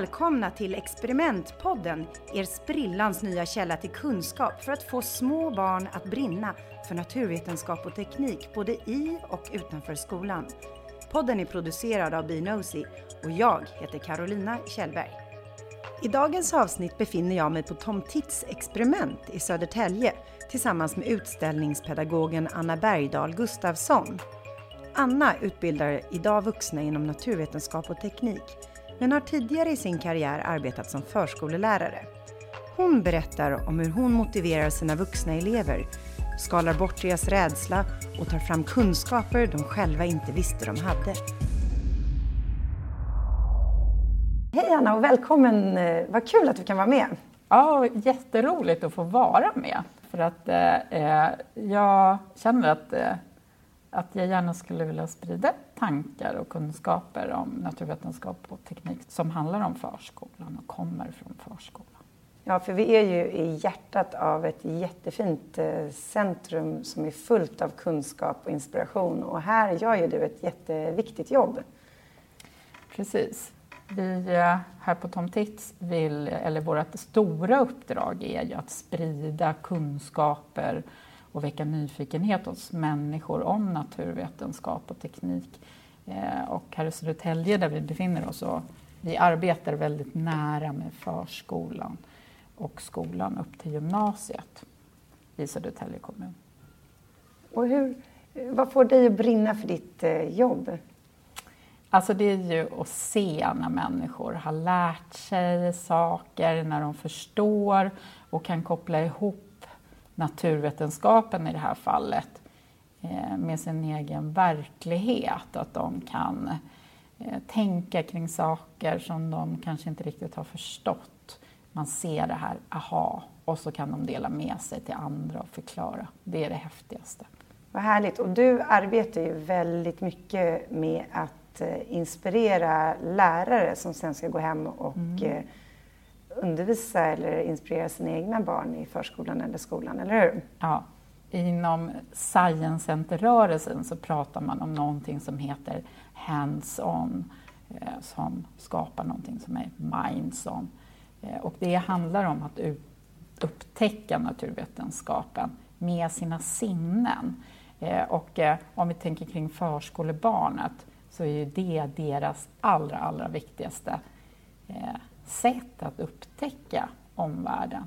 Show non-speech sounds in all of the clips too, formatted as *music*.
Välkomna till Experimentpodden, er sprillans nya källa till kunskap för att få små barn att brinna för naturvetenskap och teknik både i och utanför skolan. Podden är producerad av Binosi och jag heter Carolina Kjellberg. I dagens avsnitt befinner jag mig på Tom Tits experiment i Södertälje tillsammans med utställningspedagogen Anna Bergdahl Gustafsson. Anna utbildar idag vuxna inom naturvetenskap och teknik men har tidigare i sin karriär arbetat som förskolelärare. Hon berättar om hur hon motiverar sina vuxna elever, skalar bort deras rädsla och tar fram kunskaper de själva inte visste de hade. Hej Anna och välkommen! Vad kul att du kan vara med! Ja, jätteroligt att få vara med. För att eh, jag känner att eh, att jag gärna skulle vilja sprida tankar och kunskaper om naturvetenskap och teknik som handlar om förskolan och kommer från förskolan. Ja, för vi är ju i hjärtat av ett jättefint eh, centrum som är fullt av kunskap och inspiration och här gör ju du ett jätteviktigt jobb. Precis. Vi eh, här på Tom Tits vill, eller vårt stora uppdrag är ju att sprida kunskaper och väcka nyfikenhet hos människor om naturvetenskap och teknik. Eh, och här i Södertälje där vi befinner oss, och vi arbetar väldigt nära med förskolan och skolan upp till gymnasiet i Södertälje kommun. Och hur, vad får dig att brinna för ditt eh, jobb? Alltså det är ju att se när människor har lärt sig saker, när de förstår och kan koppla ihop naturvetenskapen i det här fallet eh, med sin egen verklighet. Att de kan eh, tänka kring saker som de kanske inte riktigt har förstått. Man ser det här, aha, och så kan de dela med sig till andra och förklara. Det är det häftigaste. Vad härligt. Och du arbetar ju väldigt mycket med att eh, inspirera lärare som sen ska gå hem och mm undervisa eller inspirera sina egna barn i förskolan eller skolan, eller hur? Ja. Inom Science Center-rörelsen så pratar man om någonting som heter hands-on, eh, som skapar någonting som är minds-on. Eh, och det handlar om att upptäcka naturvetenskapen med sina sinnen. Eh, och om vi tänker kring förskolebarnet så är ju det deras allra, allra viktigaste sätt att upptäcka omvärlden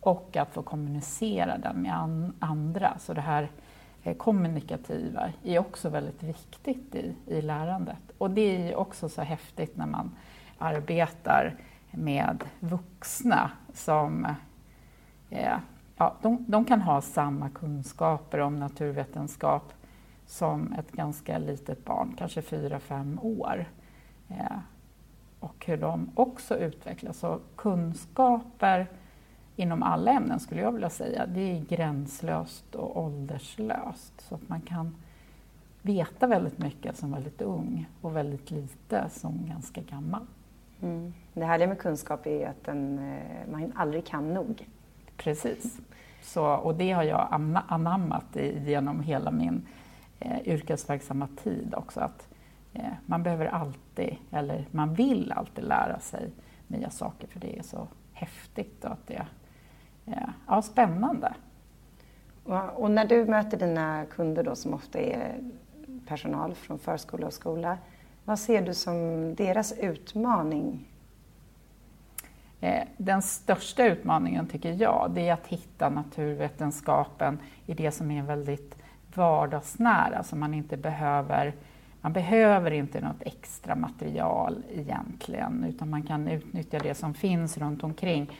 och att få kommunicera den med andra. Så det här eh, kommunikativa är också väldigt viktigt i, i lärandet. Och det är också så häftigt när man arbetar med vuxna som eh, ja, de, de, kan ha samma kunskaper om naturvetenskap som ett ganska litet barn, kanske fyra fem år. Eh, och hur de också utvecklas. Så kunskaper inom alla ämnen skulle jag vilja säga, det är gränslöst och ålderslöst. Så att man kan veta väldigt mycket som väldigt ung och väldigt lite som ganska gammal. Mm. Det härliga med kunskap är att den, eh, man aldrig kan nog. Precis. Så, och det har jag anammat genom hela min eh, yrkesverksamma tid också. Att man behöver alltid, eller man vill alltid lära sig nya saker för det är så häftigt och att det är eh, ja, spännande. Och när du möter dina kunder då som ofta är personal från förskola och skola, vad ser du som deras utmaning? Eh, den största utmaningen tycker jag, det är att hitta naturvetenskapen i det som är väldigt vardagsnära, som man inte behöver man behöver inte något extra material egentligen utan man kan utnyttja det som finns runt omkring.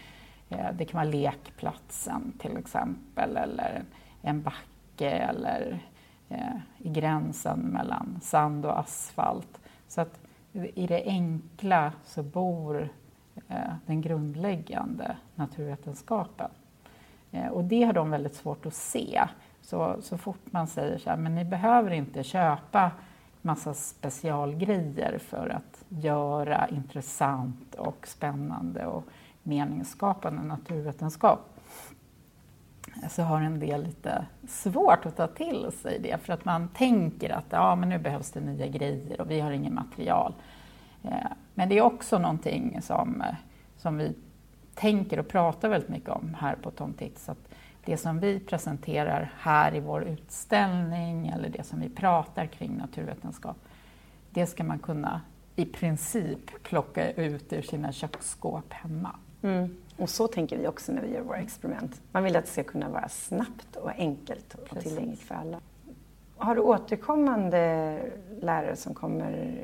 Eh, det kan vara lekplatsen till exempel eller en backe eller eh, i gränsen mellan sand och asfalt. Så att i det enkla så bor eh, den grundläggande naturvetenskapen. Och det har de väldigt svårt att se. Så, så fort man säger så här, men ni behöver inte köpa massa specialgrejer för att göra intressant och spännande och meningsskapande naturvetenskap så har en del lite svårt att ta till sig det för att man tänker att ja, men nu behövs det nya grejer och vi har inget material. Eh, men det är också någonting som, eh, som vi tänker och pratar väldigt mycket om här på Tom Tits. Att det som vi presenterar här i vår utställning eller det som vi pratar kring naturvetenskap, det ska man kunna i princip plocka ut ur sina köksskåp hemma. Mm. Och så tänker vi också när vi gör våra experiment. Man vill att det ska kunna vara snabbt och enkelt och Precis. tillgängligt för alla. Har du återkommande lärare som kommer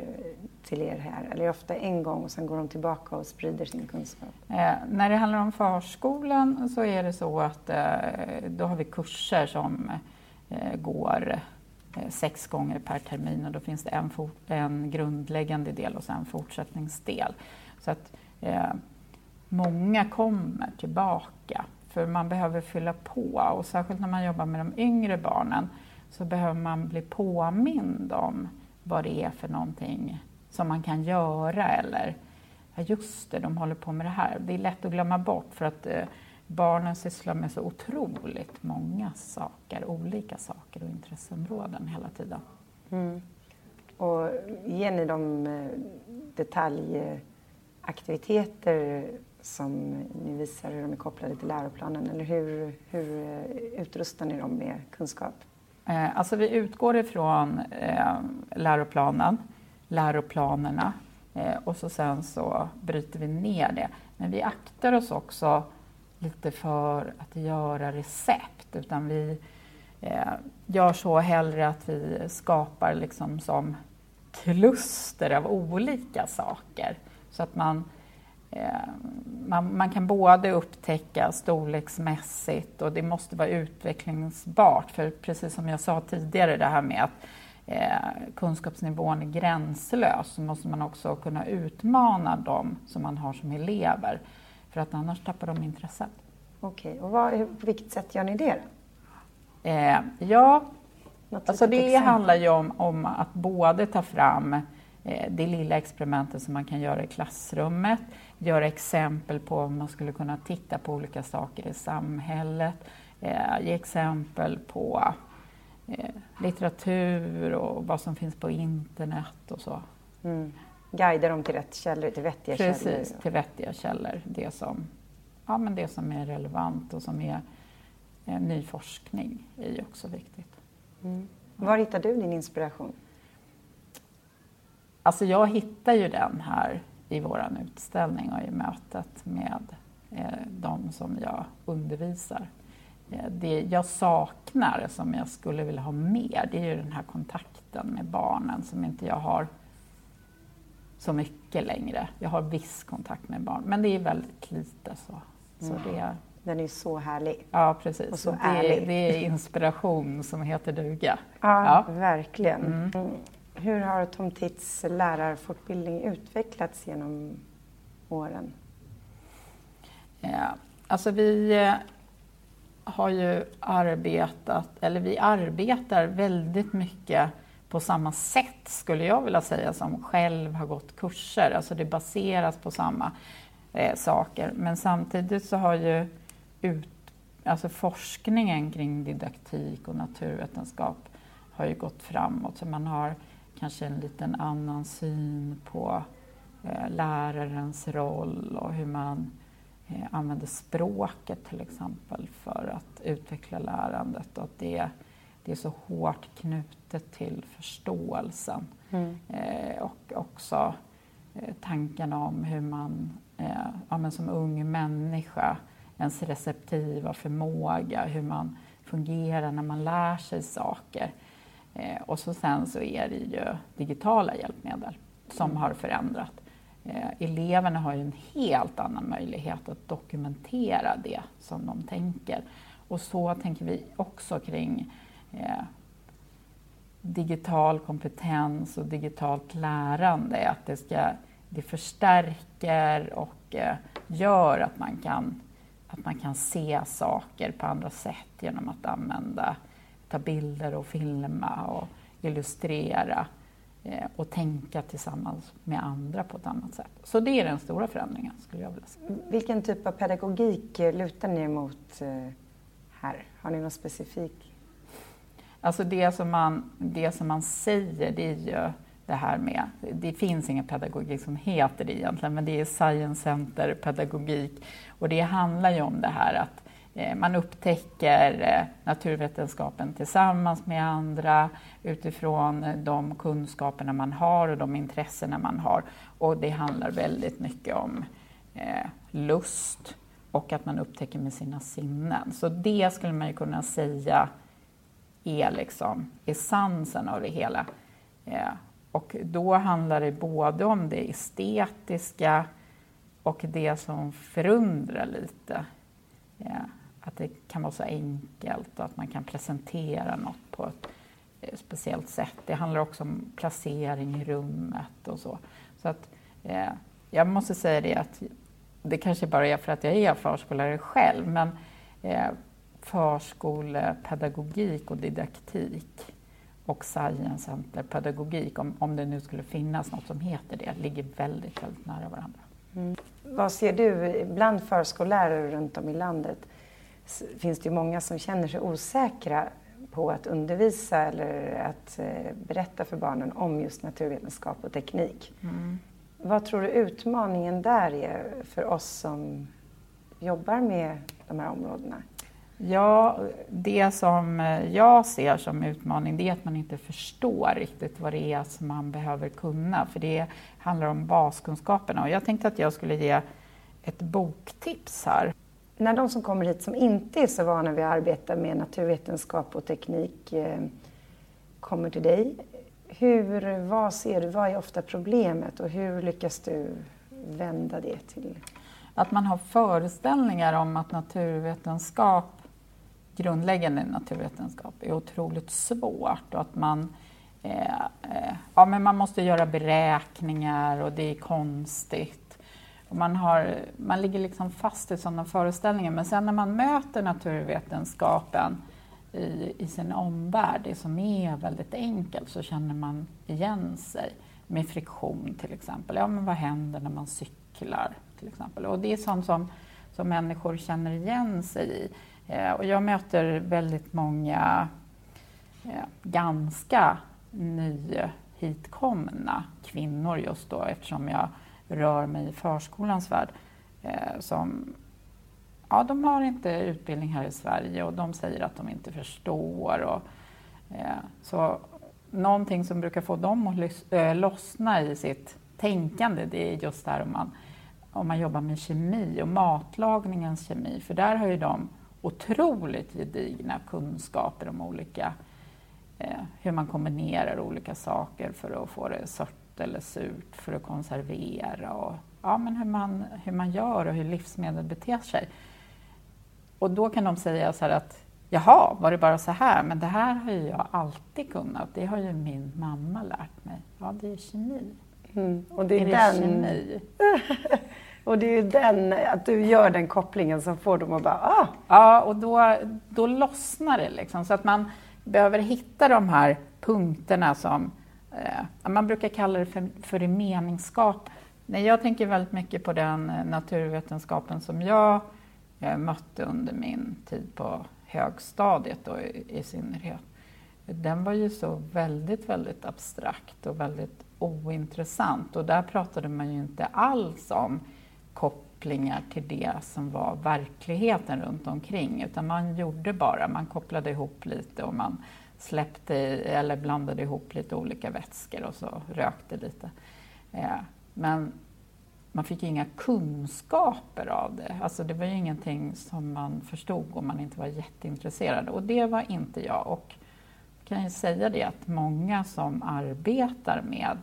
till er här? Eller ofta en gång och sen går de tillbaka och sprider sin kunskap? Eh, när det handlar om förskolan så är det så att eh, då har vi kurser som eh, går eh, sex gånger per termin och då finns det en, en grundläggande del och sen en fortsättningsdel. Så att eh, många kommer tillbaka för man behöver fylla på och särskilt när man jobbar med de yngre barnen så behöver man bli påmind om vad det är för någonting som man kan göra eller ja just det, de håller på med det här. Det är lätt att glömma bort för att eh, barnen sysslar med så otroligt många saker, olika saker och intresseområden hela tiden. Mm. Och ger ni dem eh, detaljaktiviteter som ni visar hur de är kopplade till läroplanen eller hur, hur eh, utrustar ni dem med kunskap? Eh, alltså vi utgår ifrån eh, läroplanen, läroplanerna eh, och så sen så bryter vi ner det. Men vi aktar oss också lite för att göra recept utan vi eh, gör så hellre att vi skapar liksom som kluster av olika saker så att man Eh, man, man, kan både upptäcka storleksmässigt och det måste vara utvecklingsbart. För precis som jag sa tidigare, det här med att eh, kunskapsnivån är gränslös så måste man också kunna utmana dem som man har som elever. För att annars tappar de intresset. Okej, okay. och vad, på vilket sätt gör ni det? Eh, ja, alltså det exempel. handlar ju om, om att både ta fram eh, det lilla experimentet som man kan göra i klassrummet göra exempel på om man skulle kunna titta på olika saker i samhället, eh, ge exempel på litteratur och vad som finns på internet och så. Mm. Guida dem till rätt källor, till vettiga Precis, källor? Precis, till vettiga källor. Det som, ja, men det som är relevant och som är eh, ny forskning är ju också viktigt. Mm. Var hittar du din inspiration? Alltså jag hittar ju den här i vår utställning och i mötet med eh, de som jag undervisar. Eh, det jag saknar, som jag skulle vilja ha mer, det är ju den här kontakten med barnen som inte jag har så mycket längre. Jag har viss kontakt med barn, men det är väldigt lite. så. så mm. det, den är så härlig. Ja, precis. Och så det, det, är inspiration som heter duga. Ja, ja. verkligen. Mm. mm. Hur har Tom Tits lärarfortbildning utvecklats genom åren? Ja, alltså vi eh, har ju arbetat, eller vi arbetar väldigt mycket på samma sätt skulle jag vilja säga som själv har gått kurser. Alltså det baseras på samma eh, saker. Men samtidigt så har ju ut, alltså forskningen kring didaktik och naturvetenskap har ju gått framåt. Så man har kanske en liten annan syn på eh, lärarens roll och hur man eh, använder språket till exempel för att utveckla lärandet och att det, det är så hårt knutet till förståelsen. Mm. Eh, och också eh, tanken om hur man eh, ja, som ung människa, ens receptiva förmåga, hur man fungerar när man lär sig saker. Eh, och så sen så är det ju digitala hjälpmedel som har förändrat. Eh, eleverna har ju en helt annan möjlighet att dokumentera det som de tänker. Och så tänker vi också kring eh, digital kompetens och digitalt lärande. Att det, ska, det förstärker och eh, gör att man, kan, att man kan se saker på andra sätt genom att använda ta bilder och filma och illustrera och tänka tillsammans med andra på ett annat sätt. Så det är den stora förändringen skulle jag vilja säga. Vilken typ av pedagogik lutar ni emot eh, här? Har ni någon specifik? Alltså det som man, det som man säger det är ju det här med, det finns ingen pedagogik som heter det egentligen, men det är Science Center pedagogik och det handlar ju om det här att eh, Eh, man upptäcker eh, naturvetenskapen tillsammans med andra utifrån eh, de kunskaperna man har och de intressena man har. Och det handlar väldigt mycket om lust och att man upptäcker med sina sinnen. Så det skulle man ju kunna säga är liksom essensen av det hela. Och då handlar det både om det estetiska och det som förundrar lite. Att det kan vara så enkelt och att man kan presentera något på ett eh, speciellt sätt. Det handlar också om placering i rummet och så. Så att eh, jag måste säga det att det kanske bara är för att jag är förskollärare själv, men eh, förskolepedagogik och didaktik och science center pedagogik, om, om det nu skulle finnas något som heter det, ligger väldigt, väldigt nära varandra. Mm. Vad ser du bland förskollärare runt om i landet? Finns det ju många som känner sig osäkra på att undervisa eller att eh, berätta för barnen om just naturvetenskap och teknik. Mm. Vad tror du utmaningen där är för oss som jobbar med de här områdena? Ja, det som jag ser som utmaning det är att man inte förstår riktigt vad det är som man behöver kunna, för det handlar om baskunskaperna. Och jag tänkte att jag skulle ge ett boktips här. När de som kommer hit som inte är så vana vid att arbeta med naturvetenskap och teknik eh, kommer till dig, hur, vad ser du, vad är ofta problemet och hur lyckas du vända det till? Att man har föreställningar om att naturvetenskap grundläggande naturvetenskap är otroligt svårt och att man, eh, eh, ja, men man måste göra beräkningar och det är konstigt. Och man, har, man ligger liksom fast i sådana föreställningar men sen när man möter naturvetenskapen i, i sin omvärld, det som är väldigt enkelt, så känner man igen sig med friktion till exempel. Ja, men vad händer när man cyklar till exempel? Och det är sånt som, som människor känner igen sig i. Eh, och jag möter väldigt många eh, ganska nyhitkomna kvinnor just då eftersom jag rör mig i förskolans värld. Eh, som, ja, de har inte utbildning här i Sverige och de säger att de inte förstår. Och, eh, så någonting som brukar få dem att eh, lossna i sitt tänkande det är just där om man, om man jobbar med kemi och matlagningens kemi. För där har ju de otroligt gedigna kunskaper om olika, eh, hur man kombinerar olika saker för att få det sort eller surt, för att konservera och ja, men hur, man, hur man gör och hur livsmedel beter sig. Och då kan de säga så här att Jaha, var det bara så här? Men det här har ju jag alltid kunnat. Det har ju min mamma lärt mig. Ja, det är kemi. Mm. Och det är, är det den... kemi? *laughs* Och det är den, att du gör den kopplingen som får dem att bara ah! Ja, och då, då lossnar det liksom. Så att man behöver hitta de här punkterna som, Eh, man brukar kalla det för, för meningsskap. Nej, jag tänker väldigt mycket på den eh, naturvetenskapen som jag eh, mötte under min tid på högstadiet då, i, i synnerhet. Den var ju så väldigt, väldigt abstrakt och väldigt ointressant och där pratade man ju inte alls om kopplingar till det som var verkligheten runt omkring utan man gjorde bara, man kopplade ihop lite och man släppte eller blandade ihop lite olika vätskor och så rökte lite. Eh, men man fick inga kunskaper av det. Alltså det var ju ingenting som man förstod om man inte var jätteintresserad och det var inte jag. Och jag kan ju säga det att många som arbetar med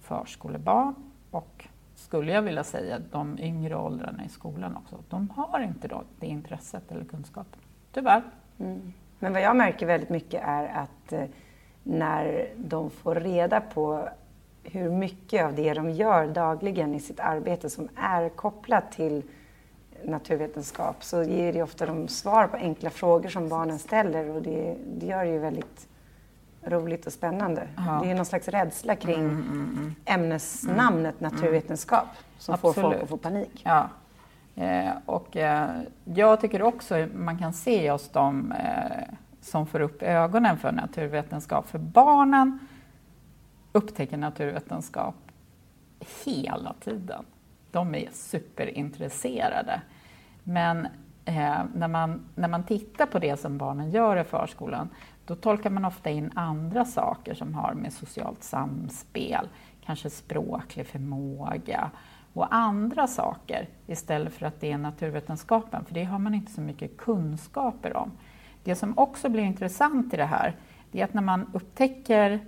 förskolebarn och skulle jag vilja säga, de yngre åldrarna i skolan också. De har inte då det intresset eller kunskapen, tyvärr. Mm. Men vad jag märker väldigt mycket är att eh, när de får reda på hur mycket av det de gör dagligen i sitt arbete som är kopplat till naturvetenskap så ger det ofta de svar på enkla frågor som barnen ställer och det, det gör det ju väldigt roligt och spännande. Ja. Det är någon slags rädsla kring mm, mm, mm. ämnesnamnet mm. naturvetenskap som Absolut. får folk att få panik. Ja. Eh, och eh, jag tycker också man kan se hos dem eh, som får upp ögonen för naturvetenskap, för barnen upptäcker naturvetenskap hela tiden. De är superintresserade. Men eh, när, man, när man tittar på det som barnen gör i förskolan då tolkar man ofta in andra saker som har med socialt samspel, kanske språklig förmåga och andra saker istället för att det är naturvetenskapen, för det har man inte så mycket kunskaper om. Det som också blir intressant i det här, det är att när man upptäcker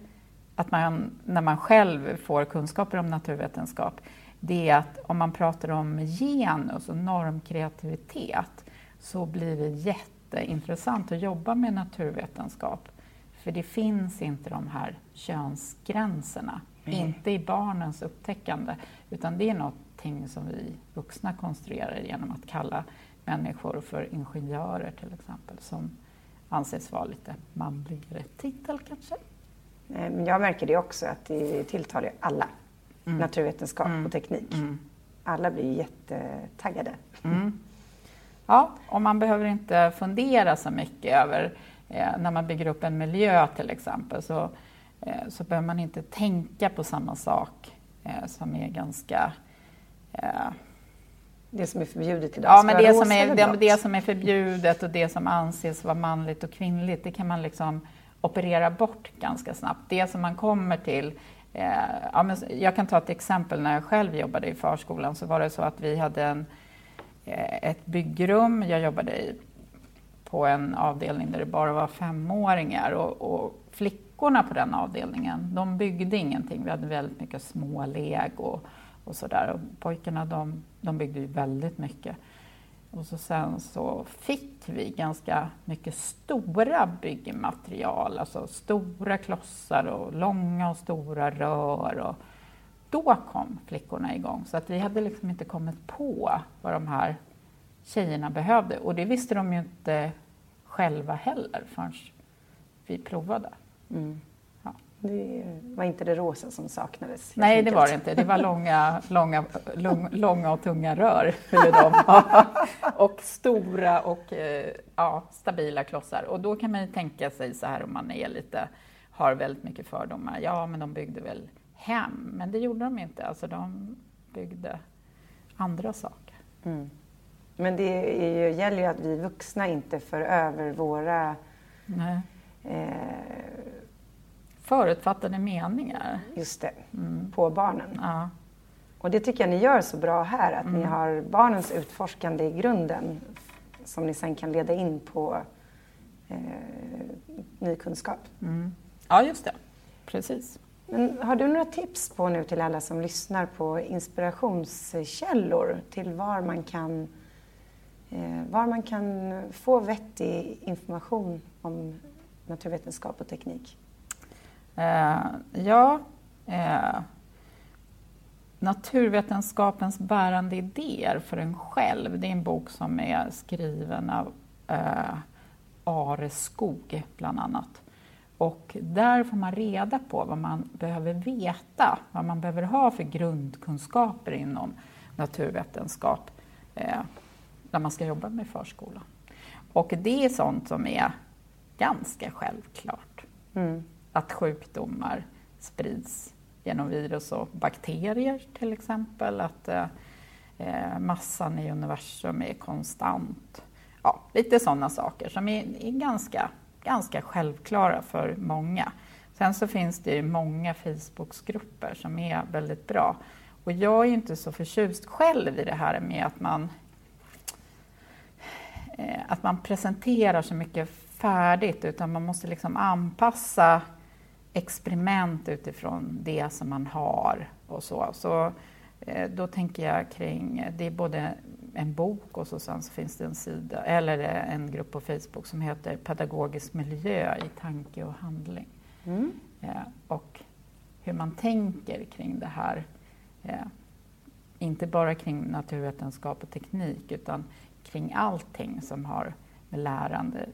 att man, när man själv får kunskaper om naturvetenskap, det är att om man pratar om genus och normkreativitet så blir det jätteintressant att jobba med naturvetenskap. För det finns inte de här könsgränserna, mm. inte i barnens upptäckande, utan det är någonting som vi vuxna konstruerar genom att kalla människor för ingenjörer till exempel, som anses vara lite manligare titel kanske. Men jag märker det också, att det tilltalar alla. Mm. Naturvetenskap mm. och teknik. Mm. Alla blir jättetaggade. Mm. Ja, och man behöver inte fundera så mycket över eh, när man bygger upp en miljö till exempel så, eh, så behöver man inte tänka på samma sak eh, som är ganska eh, det som är förbjudet idag Ja, men det som, är, det, det, som är förbjudet och det som anses vara manligt och kvinnligt, det kan man liksom operera bort ganska snabbt. Det som man kommer till eh, ja, men jag kan ta ett exempel. När jag själv jobbade i förskolan så var det så att vi hade en, eh, ett byggrum. Jag jobbade i, på en avdelning där det bara var femåringar och, och flickorna på den avdelningen, de byggde ingenting. Vi hade väldigt mycket små lego och sådär. Och pojkarna de, de byggde ju väldigt mycket. Och så sen så fick vi ganska mycket stora byggmaterial, alltså stora klossar och långa och stora rör. Och då kom flickorna igång. Så att vi hade liksom inte kommit på vad de här tjejerna behövde. Och det visste de ju inte själva heller förrän vi provade. Mm. Det var inte det rosa som saknades? Nej, det var det inte. Det var långa, *laughs* långa, lång, långa och tunga rör. *laughs* och stora och eh, ja, stabila klossar. Och då kan man ju tänka sig så här om man är lite, har väldigt mycket fördomar. Ja, men de byggde väl hem? Men det gjorde de inte. Alltså, de byggde andra saker. Mm. Men det ju, gäller ju att vi vuxna inte för över våra eh, förutfattade meningar. Just det, mm. på barnen. Ja. Och det tycker jag ni gör så bra här, att mm. ni har barnens utforskande i grunden som ni sen kan leda in på eh, ny kunskap. Mm. Ja, just det. Precis. Men har du några tips på nu till alla som lyssnar på inspirationskällor till var man kan, eh, var man kan få vettig information om naturvetenskap och teknik? Eh, ja, eh, Naturvetenskapens bärande idéer för en själv, det är en bok som är skriven av eh, Are Skog bland annat. Och där får man reda på vad man behöver veta, vad man behöver ha för grundkunskaper inom naturvetenskap eh, när man ska jobba med förskolan. Och det är sånt som är ganska självklart. Mm att sjukdomar sprids genom virus och bakterier till exempel, att eh, massan i universum är konstant. Ja, lite sådana saker som är, är, ganska, ganska självklara för många. Sen så finns det ju många Facebooksgrupper som är väldigt bra. Och jag är inte så förtjust själv i det här med att man, eh, att man presenterar så mycket färdigt, utan man måste liksom anpassa experiment utifrån det som man har och så. så eh, då tänker jag kring, det är både en bok och så sen så finns det en sida, eller en grupp på Facebook som heter Pedagogisk miljö i tanke och handling. Mm. Eh, och hur man tänker kring det här. Eh, inte bara kring naturvetenskap och teknik utan kring allting som har med lärande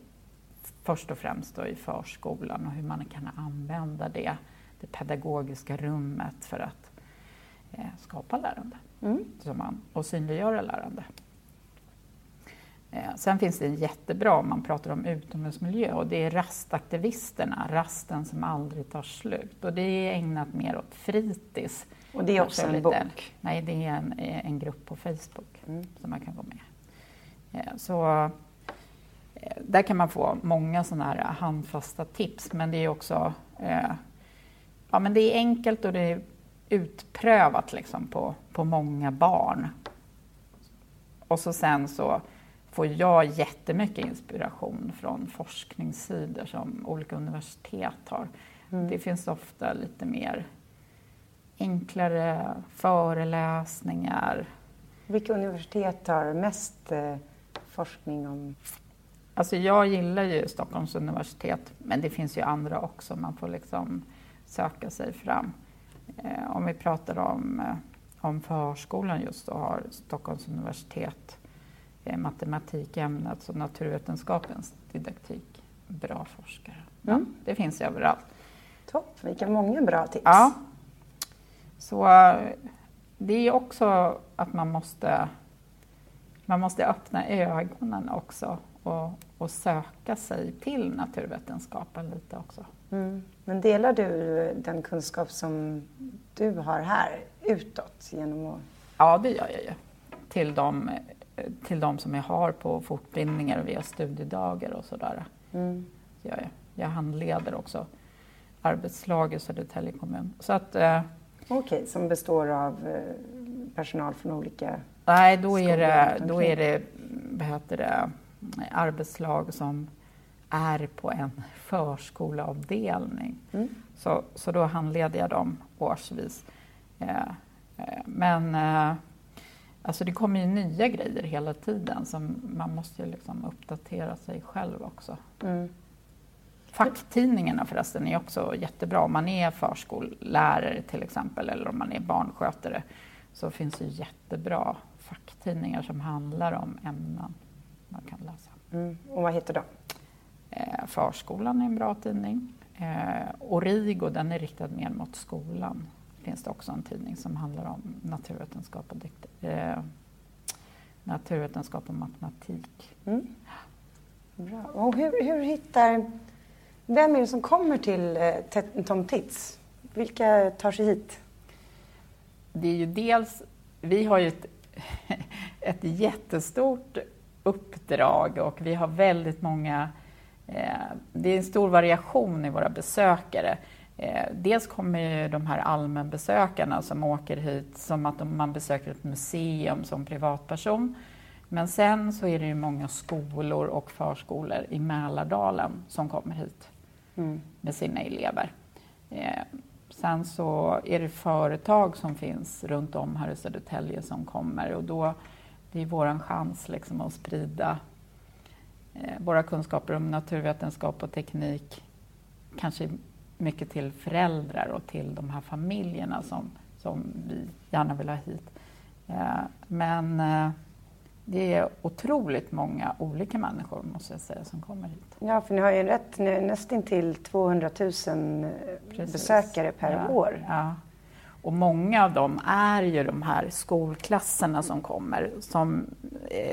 först och främst i förskolan och hur man kan använda det, det pedagogiska rummet för att eh, skapa lärande mm. man, och synliggöra lärande. Eh, sen finns det en jättebra om man pratar om utomhusmiljö och det är rastaktivisterna, rasten som aldrig tar slut. Och det är ägnat mer åt fritids. Och det är också en bok? Nej, det är en, en grupp på Facebook mm. som man kan gå med. Eh, så eh, där kan man få många sådana här handfasta tips, men det är också ja, men det är enkelt och det är utprövat liksom på, på många barn. Och så sen så får jag jättemycket inspiration från forskningssidor som olika universitet har. Mm. Det finns ofta lite mer enklare föreläsningar. Vilka universitet har mest eh, forskning om? Alltså jag gillar ju Stockholms universitet, men det finns ju andra också. Man får liksom söka sig fram. Eh, om vi pratar om, eh, om förskolan just så har Stockholms universitet eh, matematikämnet och naturvetenskapens didaktik bra forskare. Mm. Ja, det finns överallt. Topp, vilka många bra tips. Ja. Så det är också att man måste, man måste öppna ögonen också och, och söka sig till naturvetenskapen lite också. Mm. Men delar du den kunskap som du har här utåt? Genom att... Ja, det gör jag ju. Till de, till de som jag har på fortbildningar och via studiedagar och sådär. Mm. Jag, jag handleder också arbetslag i Södertälje kommun. Så att, eh, Okej, okay, som består av eh, personal från olika Nej, då är det, då är det, vad heter det arbetslag som är på en förskoleavdelning. Mm. Så, så då handleder jag dem årsvis. Eh, eh, men eh, alltså det kommer ju nya grejer hela tiden så man måste ju liksom uppdatera sig själv också. Mm. Facktidningarna förresten är också jättebra. Om man är förskollärare till exempel eller om man är barnskötare så finns det jättebra facktidningar som handlar om ämnen man kan läsa. Mm. Och vad heter de? Eh, förskolan är en bra tidning. Eh, Origo, den är riktad mer mot skolan. finns det också en tidning som handlar om naturvetenskap och, eh, naturvetenskap och matematik. Mm. Bra. Och hur, hur hittar... Vem är det som kommer till eh, Tom Tits? Vilka tar sig hit? Det är ju dels... Vi har ju ett, *laughs* ett jättestort uppdrag och vi har väldigt många Eh, det är en stor variation i våra besökare. Eh, dels kommer ju de här allmänbesökarna som åker hit som att man besöker ett museum som privatperson. Men sen så är det ju många skolor och förskolor i Mälardalen som kommer hit mm. med sina elever. Eh, sen så är det företag som finns runt om här i Södertälje som kommer och då det är vår chans liksom att sprida Eh, våra kunskaper om naturvetenskap och teknik kanske mycket till föräldrar och till de här familjerna som, som vi gärna vill ha hit. Eh, men eh, det är otroligt många olika människor måste jag säga som kommer hit. Ja, för ni har ju rätt nästintill 200 000 Precis. besökare per ja, år. Ja. Och många av dem är ju de här skolklasserna som kommer. Som,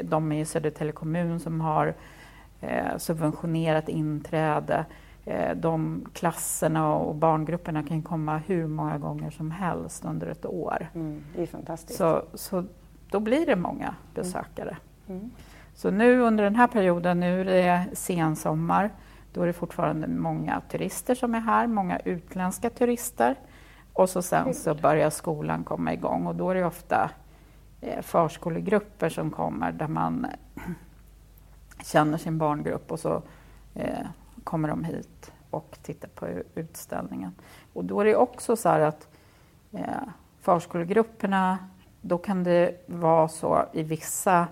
de är i Södertälje kommun som har eh, subventionerat inträde. Eh, de klasserna och barngrupperna kan komma hur många gånger som helst under ett år. Mm, det är fantastiskt. Så, så då blir det många besökare. Mm. Mm. Så nu under den här perioden, nu är det sensommar, då är det fortfarande många turister som är här, många utländska turister. Och så sen så börjar skolan komma igång och då är det ofta eh, förskolegrupper som kommer där man *clears throat* känner sin barngrupp och så eh, kommer de hit och tittar på utställningen. Och då är det också så att eh, förskolegrupperna, då kan det vara så i vissa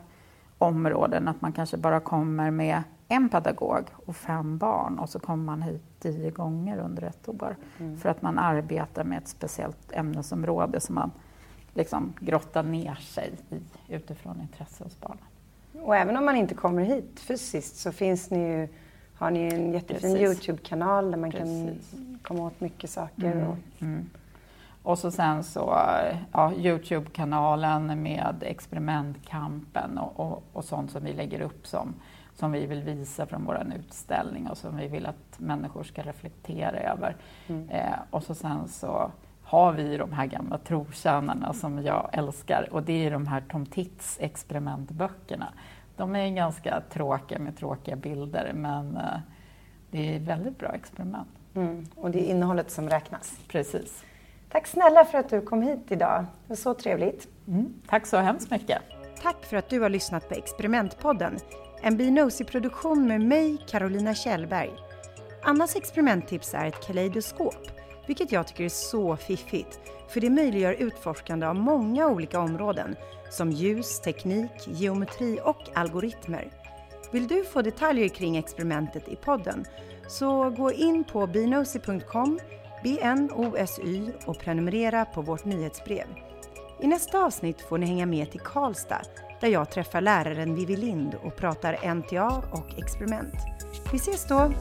områden att man kanske bara kommer med en pedagog och fem barn och så kommer man hit tio gånger under ett år mm. för att man arbetar med ett speciellt ämnesområde som man liksom grottar ner sig i utifrån intresse hos barnen. Och även om man inte kommer hit fysiskt så finns ni ju, har ni en jättefin Youtube-kanal där man Precis. kan komma åt mycket saker. Mm. Mm. Och så sen så ja, Youtube-kanalen med experimentkampen och, och, och, sånt som vi lägger upp som, som vi vill visa från vår utställning och som vi vill att människor ska reflektera över. Mm. Eh, och så sen så har vi de här gamla trotjänarna som jag älskar och det är de här Tom Tits experimentböckerna. De är ganska tråkiga med tråkiga bilder men eh, det är väldigt bra experiment. Mm. Och det är innehållet som räknas? Precis. Tack snälla för att du kom hit idag. Det var så trevligt. Mm. Tack så hemskt mycket. Tack för att du har lyssnat på Experimentpodden. En Binosi-produktion med mig, Carolina Kjellberg. Annas experimenttips är ett kaleidoskop, vilket jag tycker är så fiffigt, för det möjliggör utforskande av många olika områden, som ljus, teknik, geometri och algoritmer. Vill du få detaljer kring experimentet i podden så gå in på binosi.com, BNOSY och prenumerera på vårt nyhetsbrev. I nästa avsnitt får ni hänga med till Karlstad där jag träffar läraren Vivi Lind och pratar NTA och experiment. Vi ses då!